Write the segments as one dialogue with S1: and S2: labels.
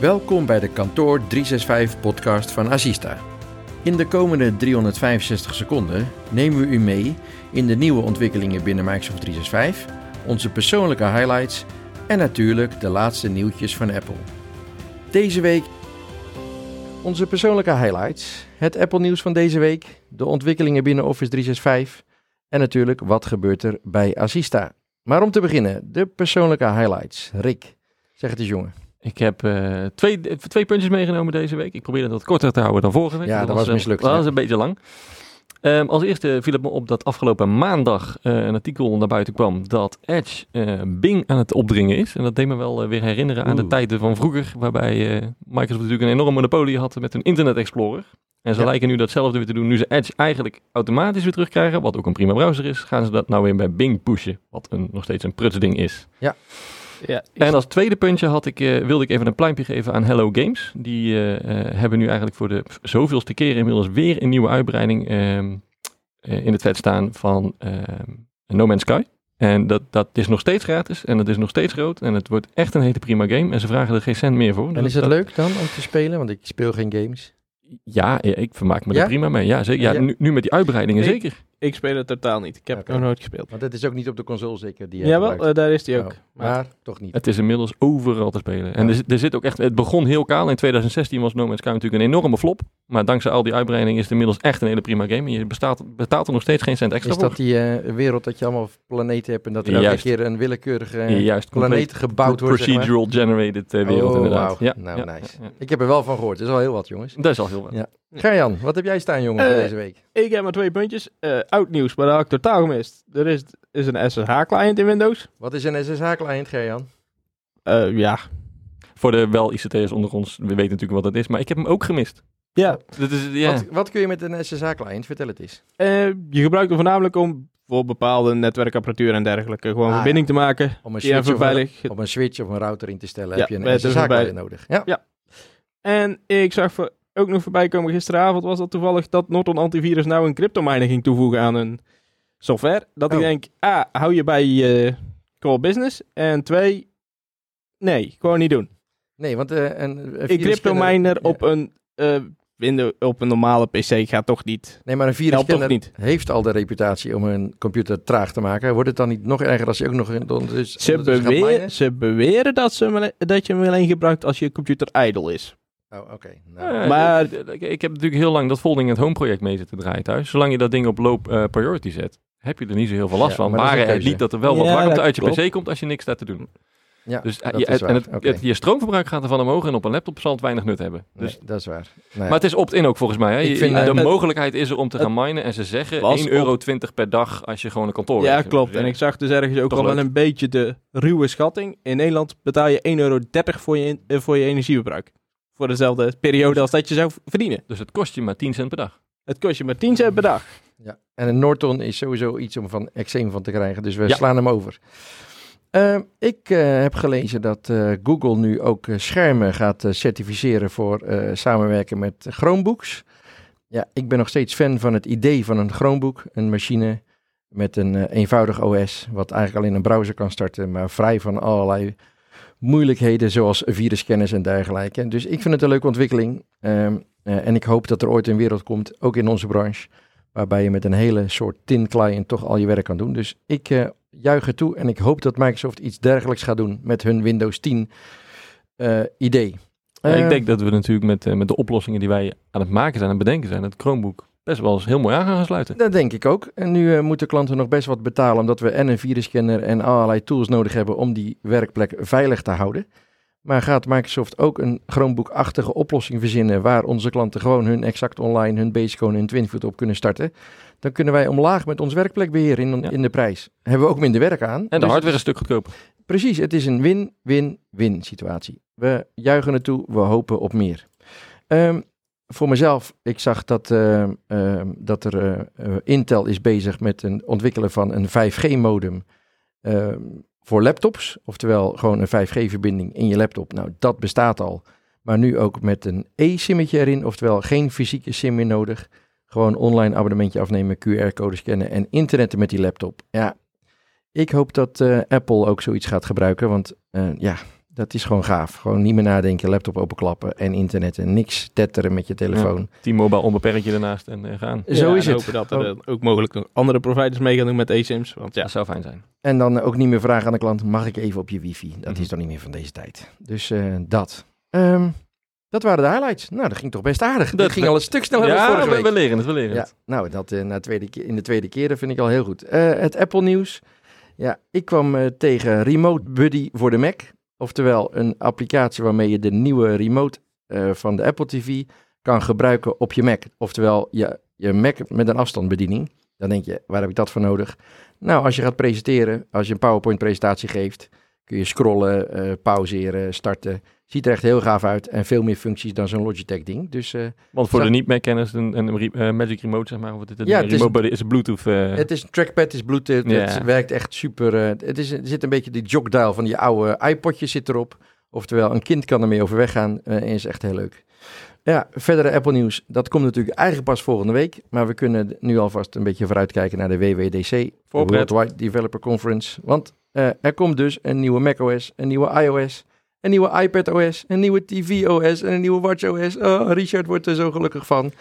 S1: Welkom bij de Kantoor 365 podcast van Asista. In de komende 365 seconden nemen we u mee in de nieuwe ontwikkelingen binnen Microsoft 365, onze persoonlijke highlights en natuurlijk de laatste nieuwtjes van Apple. Deze week onze persoonlijke highlights, het Apple nieuws van deze week, de ontwikkelingen binnen Office 365 en natuurlijk wat gebeurt er bij Assista. Maar om te beginnen, de persoonlijke highlights. Rick, zeg het eens jongen.
S2: Ik heb uh, twee, twee puntjes meegenomen deze week. Ik probeerde dat korter te houden dan vorige week.
S1: Ja, dat, was mislukt.
S2: Dat was een beetje lang. Um, als eerste viel het me op dat afgelopen maandag uh, een artikel naar buiten kwam dat Edge uh, Bing aan het opdringen is. En dat deed me wel weer herinneren aan de tijden van vroeger, waarbij Microsoft natuurlijk een enorme monopolie had met hun Internet Explorer. En ze ja. lijken nu datzelfde weer te doen. Nu ze Edge eigenlijk automatisch weer terugkrijgen, wat ook een prima browser is, gaan ze dat nou weer bij Bing pushen, wat een, nog steeds een prutsding is.
S1: Ja.
S2: Ja, en als tweede puntje had ik, uh, wilde ik even een pluimpje geven aan Hello Games. Die uh, uh, hebben nu eigenlijk voor de zoveelste keer inmiddels weer een nieuwe uitbreiding ehm, in het vet staan van ehm, No Man's Sky. En dat, dat is nog steeds gratis en het is nog steeds groot en het wordt echt een hele prima game. En ze vragen er geen cent meer voor.
S1: En is het dat, leuk dan om te spelen? Want ik speel geen games.
S2: Ja, ik vermaak me ja? er prima mee. Ja, zeker. Ja, ja. Nu, nu, met die uitbreidingen,
S3: ik,
S2: zeker.
S3: Ik speel het totaal niet. Ik heb okay. nog nooit gespeeld.
S1: Want het is ook niet op de console zeker? Die
S3: Jawel, uh, daar is die ook.
S1: Oh, maar, maar, toch niet.
S2: Het is inmiddels overal te spelen. En er, er, zit ook echt... Het begon heel kaal. In 2016 was No Man's Sky natuurlijk een enorme flop. Maar dankzij al die uitbreidingen is het inmiddels echt een hele prima game. En je bestaat, betaalt er nog steeds geen cent extra
S1: Is dat die uh, wereld dat je allemaal planeten hebt en dat er elke keer een willekeurige Juist, planeet gebouwd wordt?
S2: Procedural zeg maar? generated uh, wereld
S1: oh,
S2: inderdaad.
S1: Wow. Ja, nou, ja, nice. Ja, ik heb er wel van gehoord. Dat is al heel wat, jongens.
S2: Dat is al heel wat.
S1: Ja. Gerjan, wat heb jij staan, jongen, uh, deze week?
S3: Ik heb maar twee puntjes. Uh, oud nieuws, maar dat had ik totaal gemist. Er is, is een SSH-client in Windows.
S1: Wat is een SSH-client, Gerjan?
S3: Uh, ja.
S2: Voor de wel ICT'ers onder ons, we weten natuurlijk wat dat is, maar ik heb hem ook gemist.
S3: Ja.
S2: Dat is, ja.
S1: Wat, wat kun je met een SSH-client? Vertel het eens.
S3: je gebruikt hem voornamelijk om voor bepaalde netwerkapparatuur en dergelijke gewoon ah, verbinding te maken.
S1: Om een, switch of een, om een switch of een router in te stellen ja, heb je een SSH-client nodig.
S3: Ja. ja. En ik zag voor ook nog voorbij komen gisteravond was dat toevallig dat Norton Antivirus nou een cryptominer ging toevoegen aan een software. Dat oh. ik denk, A, hou je bij je core business. En twee, nee, gewoon niet doen.
S1: Nee, want uh, een, een,
S3: een cryptominer op een uh, Windows, op een normale PC gaat toch niet.
S1: Nee, maar een niet. heeft al de reputatie om een computer traag te maken. Wordt het dan niet nog erger als je ook nog een dus,
S3: ze, beweer, ze beweren dat, ze, dat je hem alleen gebruikt als je computer idle is.
S1: Oh, oké. Okay.
S2: Nou. Uh, maar ik heb natuurlijk heel lang dat Folding het Home project mee zitten draaien thuis. Zolang je dat ding op low uh, priority zet, heb je er niet zo heel veel last ja, van. Maar, het niet dat er wel wat ja, warmte uit je klopt. pc komt als je niks staat te doen.
S1: Ja,
S2: dus je, het, en het, okay. het, je stroomverbruik gaat ervan omhoog en op een laptop zal het weinig nut hebben. Dus,
S1: nee, dat is waar.
S2: Nee. Maar het is opt-in ook volgens mij. Hè? Je, vind, de uh, mogelijkheid is er om te gaan minen en ze zeggen 1,20 euro per dag als je gewoon een kantoor
S3: Ja, klopt. En ik zag dus ergens ook al wel een beetje de ruwe schatting. In Nederland betaal je 1,30 euro voor je, in, voor je energieverbruik voor dezelfde periode als dat je zou verdienen.
S2: Dus het kost je maar 10 cent per dag.
S3: Het kost je maar 10 cent per dag.
S1: Ja, en een Norton is sowieso iets om van eczeem van te krijgen, dus we ja. slaan hem over. Uh, ik uh, heb gelezen dat uh, Google nu ook schermen gaat certificeren voor samenwerken met Chromebooks. Ja, ik ben nog steeds fan van het idee van een Chromebook, een machine met een eenvoudig OS, wat eigenlijk alleen een browser kan starten, maar vrij van allerlei moeilijkheden zoals virusscanners en dergelijke. Dus ik vind het een leuke ontwikkeling. Um, uh, en ik hoop dat er ooit een wereld komt, ook in onze branche, waarbij je met een hele soort tin client toch al je werk kan doen. Dus ik uh, juich er toe en ik hoop dat Microsoft iets dergelijks gaat doen met hun Windows 10 uh, idee.
S2: Ja, ik denk dat we natuurlijk met, met de oplossingen die wij aan het maken zijn en bedenken zijn, het Chromebook best wel eens heel mooi aan gaan sluiten.
S1: Dat denk ik ook. En nu uh, moeten klanten nog best wat betalen, omdat we en een virusscanner en allerlei tools nodig hebben om die werkplek veilig te houden. Maar gaat Microsoft ook een Chromebook-achtige oplossing verzinnen waar onze klanten gewoon hun Exact Online, hun Basecone en Twinfoot op kunnen starten? Dan kunnen wij omlaag met ons werkplekbeheer in, ja. in de prijs. Hebben we ook minder werk aan.
S2: En de dus hardware een stuk goedkoper.
S1: Precies, het is een win-win-win situatie. We juichen naartoe, we hopen op meer. Um, voor mezelf, ik zag dat, uh, uh, dat er uh, Intel is bezig met het ontwikkelen van een 5G-modem ehm, voor laptops. Oftewel gewoon een 5G-verbinding in je laptop. Nou, dat bestaat al. Maar nu ook met een e-simmetje erin, oftewel geen fysieke sim meer nodig. Gewoon online abonnementje afnemen, QR-code scannen en internetten met die laptop. Ja, ik hoop dat Apple ook zoiets gaat gebruiken, want ja Dat is gewoon gaaf. Gewoon niet meer nadenken, laptop openklappen en internet en niks tetteren met je telefoon.
S2: T-Mobile onbeperkt je ernaast en uh, gaan.
S1: Zo
S3: Ja,
S1: is
S3: en
S1: het.
S3: hopen dat er eh, ook mogelijk nog andere providers mee gaan doen met eSIMs. Want ja,
S2: Dat zou fijn zijn.
S1: En dan ook niet meer vragen aan de klant, mag ik even op je wifi? Dat
S2: Mhm.
S1: is toch niet meer van deze tijd. Dus eh, dat. Ehm, dat waren de highlights. Nou, dat ging toch best aardig. Dat
S2: Dat-
S1: ging al een stuk sneller dan
S2: ja,
S1: vorige
S2: we,
S1: week.
S2: we leren het, we leren
S1: Ja,
S2: het.
S1: nou, dat eh, na tweede, ke- in de tweede keer dat vind ik al heel goed. Eh, het Apple nieuws. Ja, ik kwam eh, tegen Remote Buddy voor de Mac. Oftewel een applicatie waarmee je de nieuwe remote eh, van de Apple TV kan gebruiken op je Mac. Oftewel je, je Mac met een afstandsbediening. Dan denk je, waar heb ik dat voor nodig? Nou, als je gaat presenteren, als je een PowerPoint presentatie geeft, kun je scrollen, eh, pauzeren, starten. Ziet er echt heel gaaf uit en veel meer functies dan zo'n Logitech ding. Dus eh,
S2: Want voor
S1: Zo-
S2: de niet-Mac-kenners, een, een eh, Magic Remote, zeg maar, of het?
S1: Ja, het is-
S2: remote is een Bluetooth. eh,
S1: Het is een trackpad, het is Bluetooth,
S2: Ja.
S1: het werkt echt super. eh, het is, er zit een beetje die jogdial van die oude iPodjes zit erop. Oftewel, een kind kan ermee overweg gaan eh, en is echt heel leuk. Ja, verdere Apple nieuws, dat komt natuurlijk eigenlijk pas volgende week. Maar we kunnen nu alvast een beetje vooruitkijken naar de WWDC,
S2: Voorpret.
S1: Worldwide Developer Conference. Want eh, er komt dus een nieuwe macOS, een nieuwe iOS, een nieuwe iPadOS, een nieuwe tvOS en een nieuwe watchOS. Oh, Richard wordt er zo gelukkig van.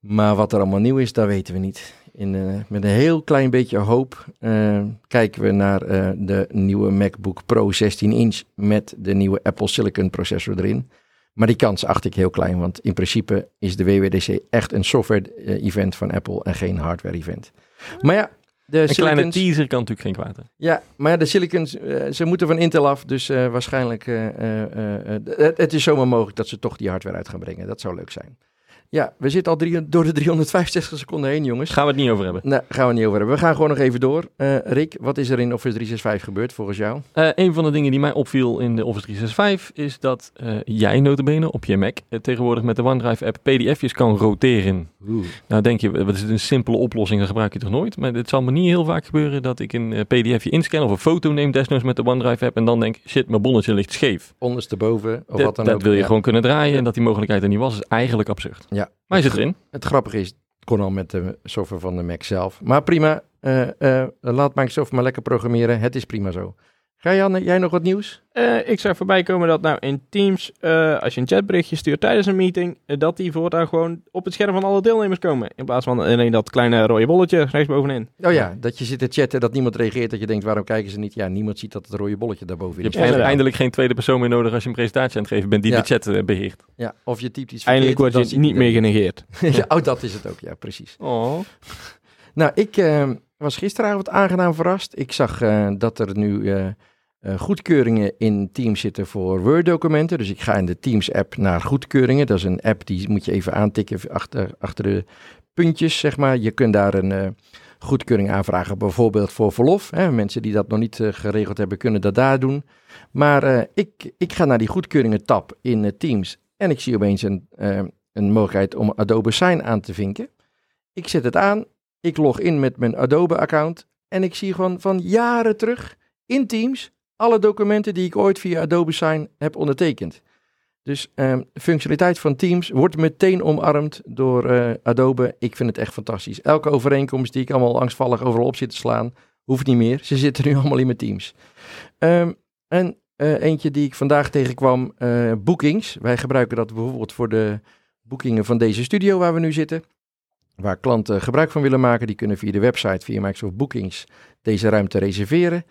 S1: Maar wat er allemaal nieuw is, dat weten we niet. In, eh, met een heel klein beetje hoop eh, kijken we naar eh, de nieuwe MacBook Pro 16 inch met de nieuwe Apple Silicon processor erin. Maar die kans acht ik heel klein, want in principe is de WWDC echt een software-event van Apple en geen hardware-event. Maar ja, de
S2: een kleine teaser kan natuurlijk geen kwaad. hè.
S1: ja, maar ja, de silicons, eh, ze moeten van Intel af, dus eh, waarschijnlijk, eh, het, het is zomaar mogelijk dat ze toch die hardware uit gaan brengen. Dat zou leuk zijn. Ja, we zitten al drie, door de 365 seconden heen, jongens.
S2: Gaan we het niet over hebben.
S1: Nee, gaan we niet over hebben. We gaan gewoon nog even door. Eh, Rick, wat is er in Office 365 gebeurd volgens jou?
S2: Eh, een van de dingen die mij opviel in de Office 365 is dat eh, jij notabene op je Mac tegenwoordig met de OneDrive app pdf'jes kan roteren. Nou denk je, wat is het een simpele oplossing, dat gebruik je toch nooit? Maar het zal me niet heel vaak gebeuren dat ik een pdfje inscan of een foto neem desnoods met de OneDrive app en dan denk, shit, mijn bonnetje ligt scheef.
S1: Ondersteboven of
S2: dat
S1: wat dan
S2: dat
S1: ook.
S2: wil je
S1: Ja.
S2: gewoon kunnen draaien en dat die mogelijkheid er niet was, is eigenlijk absurd.
S1: Ja.
S2: Maar je zit erin.
S1: Het grappige is, het kon al met de software van de Mac zelf. Maar prima, eh, eh, laat Microsoft maar lekker programmeren. Het is prima zo. Ga Jan, jij nog wat nieuws?
S3: Eh, ik zag voorbij komen dat nou in Teams, eh, als je een chatberichtje stuurt tijdens een meeting, eh, dat die voortaan gewoon op het scherm van alle deelnemers komen. In plaats van alleen dat kleine rode bolletje rechtsbovenin.
S1: Oh ja, dat je zit te chatten, dat niemand reageert, dat je denkt, waarom kijken ze niet? Ja, niemand ziet dat het rode bolletje daarboven
S2: Je hebt
S1: is.
S3: Ja,
S2: eind-
S3: inderdaad.
S2: eindelijk geen tweede persoon meer nodig als je een presentatie aan het geven bent die
S1: Ja.
S2: de chat eh, beheert.
S1: Ja, of je typt iets
S3: Eindelijk
S1: verkeerd,
S3: word je niet meer genegeerd.
S1: ja, oh, dat is het ook, ja, precies.
S2: Oh.
S1: Nou, ik eh, was gisteravond aangenaam verrast. Ik zag eh, dat er nu eh, goedkeuringen in Teams zitten voor Word-documenten. Dus ik ga in de Teams-app naar goedkeuringen. Dat is een app die moet je even aantikken achter, achter de puntjes, zeg maar. Je kunt daar een eh, goedkeuring aanvragen, bijvoorbeeld voor verlof. Hè. Mensen die dat nog niet eh, geregeld hebben, kunnen dat daar doen. Maar ik, ik ga naar die goedkeuringen-tab in Teams en ik zie opeens een, een mogelijkheid om Adobe Sign aan te vinken. Ik zet het aan, ik log in met mijn Adobe-account en ik zie gewoon van jaren terug in Teams alle documenten die ik ooit via Adobe Sign heb ondertekend. Dus ehm, functionaliteit van Teams wordt meteen omarmd door eh, Adobe. Ik vind het echt fantastisch. Elke overeenkomst die ik allemaal angstvallig overal op zit te slaan, hoeft niet meer. Ze zitten nu allemaal in mijn Teams. Ehm, en eh, eentje die ik vandaag tegenkwam, eh, bookings. Wij gebruiken dat bijvoorbeeld voor de boekingen van deze studio waar we nu zitten. Waar klanten gebruik van willen maken, die kunnen via de website, via Microsoft Bookings, deze ruimte reserveren.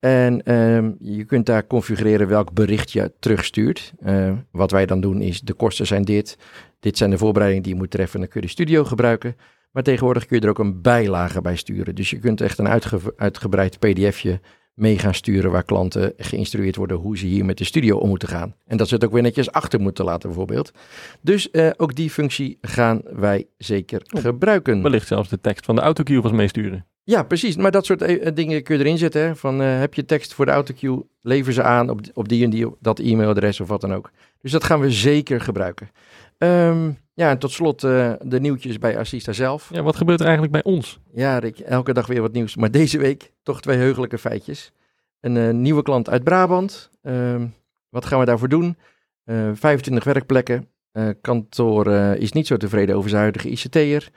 S1: En ehm, je kunt daar configureren welk bericht je terugstuurt. Eh, wat wij dan doen is, de kosten zijn dit. Dit zijn de voorbereidingen die je moet treffen. Dan kun je de studio gebruiken. Maar tegenwoordig kun je er ook een bijlage bij sturen. Dus je kunt echt een uitge- uitgebreid pdfje mee gaan sturen... waar klanten geïnstrueerd worden hoe ze hier met de studio om moeten gaan. En dat ze het ook weer netjes achter moeten laten bijvoorbeeld. Dus eh, ook die functie gaan wij zeker
S2: Oh,
S1: gebruiken.
S2: Wellicht zelfs de tekst van de autocue was meesturen.
S1: Ja, precies. Maar dat soort eh, dingen kun je erin zetten. Hè? Van, eh, heb je tekst voor de autocue, lever ze aan op, op die en die, dat e-mailadres of wat dan ook. Dus dat gaan we zeker gebruiken. Ehm, ja, en tot slot eh, de nieuwtjes bij Assista zelf.
S2: Ja, wat gebeurt er eigenlijk bij ons?
S1: Ja, Rick, elke dag weer wat nieuws. Maar deze week toch twee heugelijke feitjes. Een eh, nieuwe klant uit Brabant. Ehm, wat gaan we daarvoor doen? Eh 25 werkplekken. Eh, kantoor eh, is niet zo tevreden over zijn huidige ICT'er.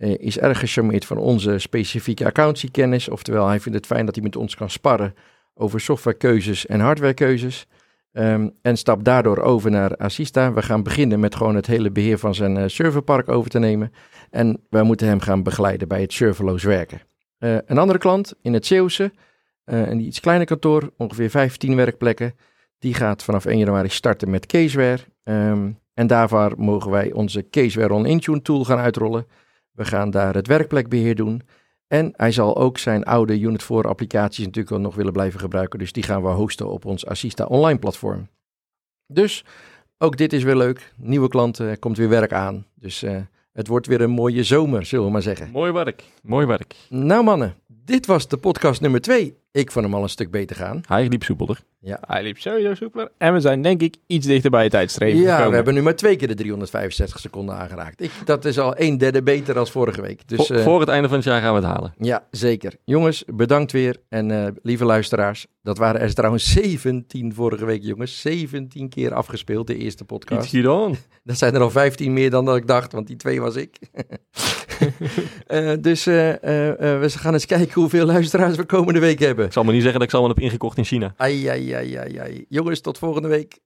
S1: Eh, is erg gecharmeerd van onze specifieke accountancykennis. Oftewel, hij vindt het fijn dat hij met ons kan sparren over softwarekeuzes en hardwarekeuzes. Ehm, en stap daardoor over naar Assista. We gaan beginnen met gewoon het hele beheer van zijn uh, serverpark over te nemen. En wij moeten hem gaan begeleiden bij het serverloos werken. Uh, een andere klant in het Zeeuwse, een iets kleiner kantoor, ongeveer 15 werkplekken. Die gaat vanaf 1 januari starten met Caseware. Um, en daarvoor mogen wij onze Caseware on Intune tool gaan uitrollen. We gaan daar het werkplekbeheer doen. En hij zal ook zijn oude Unit 4 applicaties natuurlijk wel nog willen blijven gebruiken. Dus die gaan we hosten op ons Assista online platform. Dus ook dit is weer leuk. Nieuwe klanten, er komt weer werk aan. Dus uh, het wordt weer een mooie zomer, zullen we maar zeggen.
S2: Mooi werk, mooi werk.
S1: Nou mannen, dit was de podcast nummer 2. Ik vond hem al een stuk beter gaan.
S2: Hij liep soepeler.
S3: Ja. Hij liep sowieso soepeler. En we zijn denk ik iets dichter bij het tijdstreven
S1: Ja,
S3: gekomen.
S1: we hebben nu maar twee keer de 365 seconden aangeraakt. Ik, dat is al een derde beter dan vorige week. Dus,
S2: voor,
S1: uh,
S2: voor het einde van het jaar gaan we het halen.
S1: Ja, zeker. Jongens, bedankt weer. En uh, lieve luisteraars, dat waren er trouwens 17 vorige week, jongens. 17 keer afgespeeld, de eerste podcast.
S2: Iets gedaan.
S1: Dat zijn er al 15 meer dan dat ik dacht, want die twee was ik. uh, dus we gaan eens kijken hoeveel luisteraars we komende week hebben.
S2: Ik zal me niet zeggen dat ik ze allemaal heb ingekocht in China.
S1: Ai, ai, ai, ai, ai. Jongens, tot volgende week.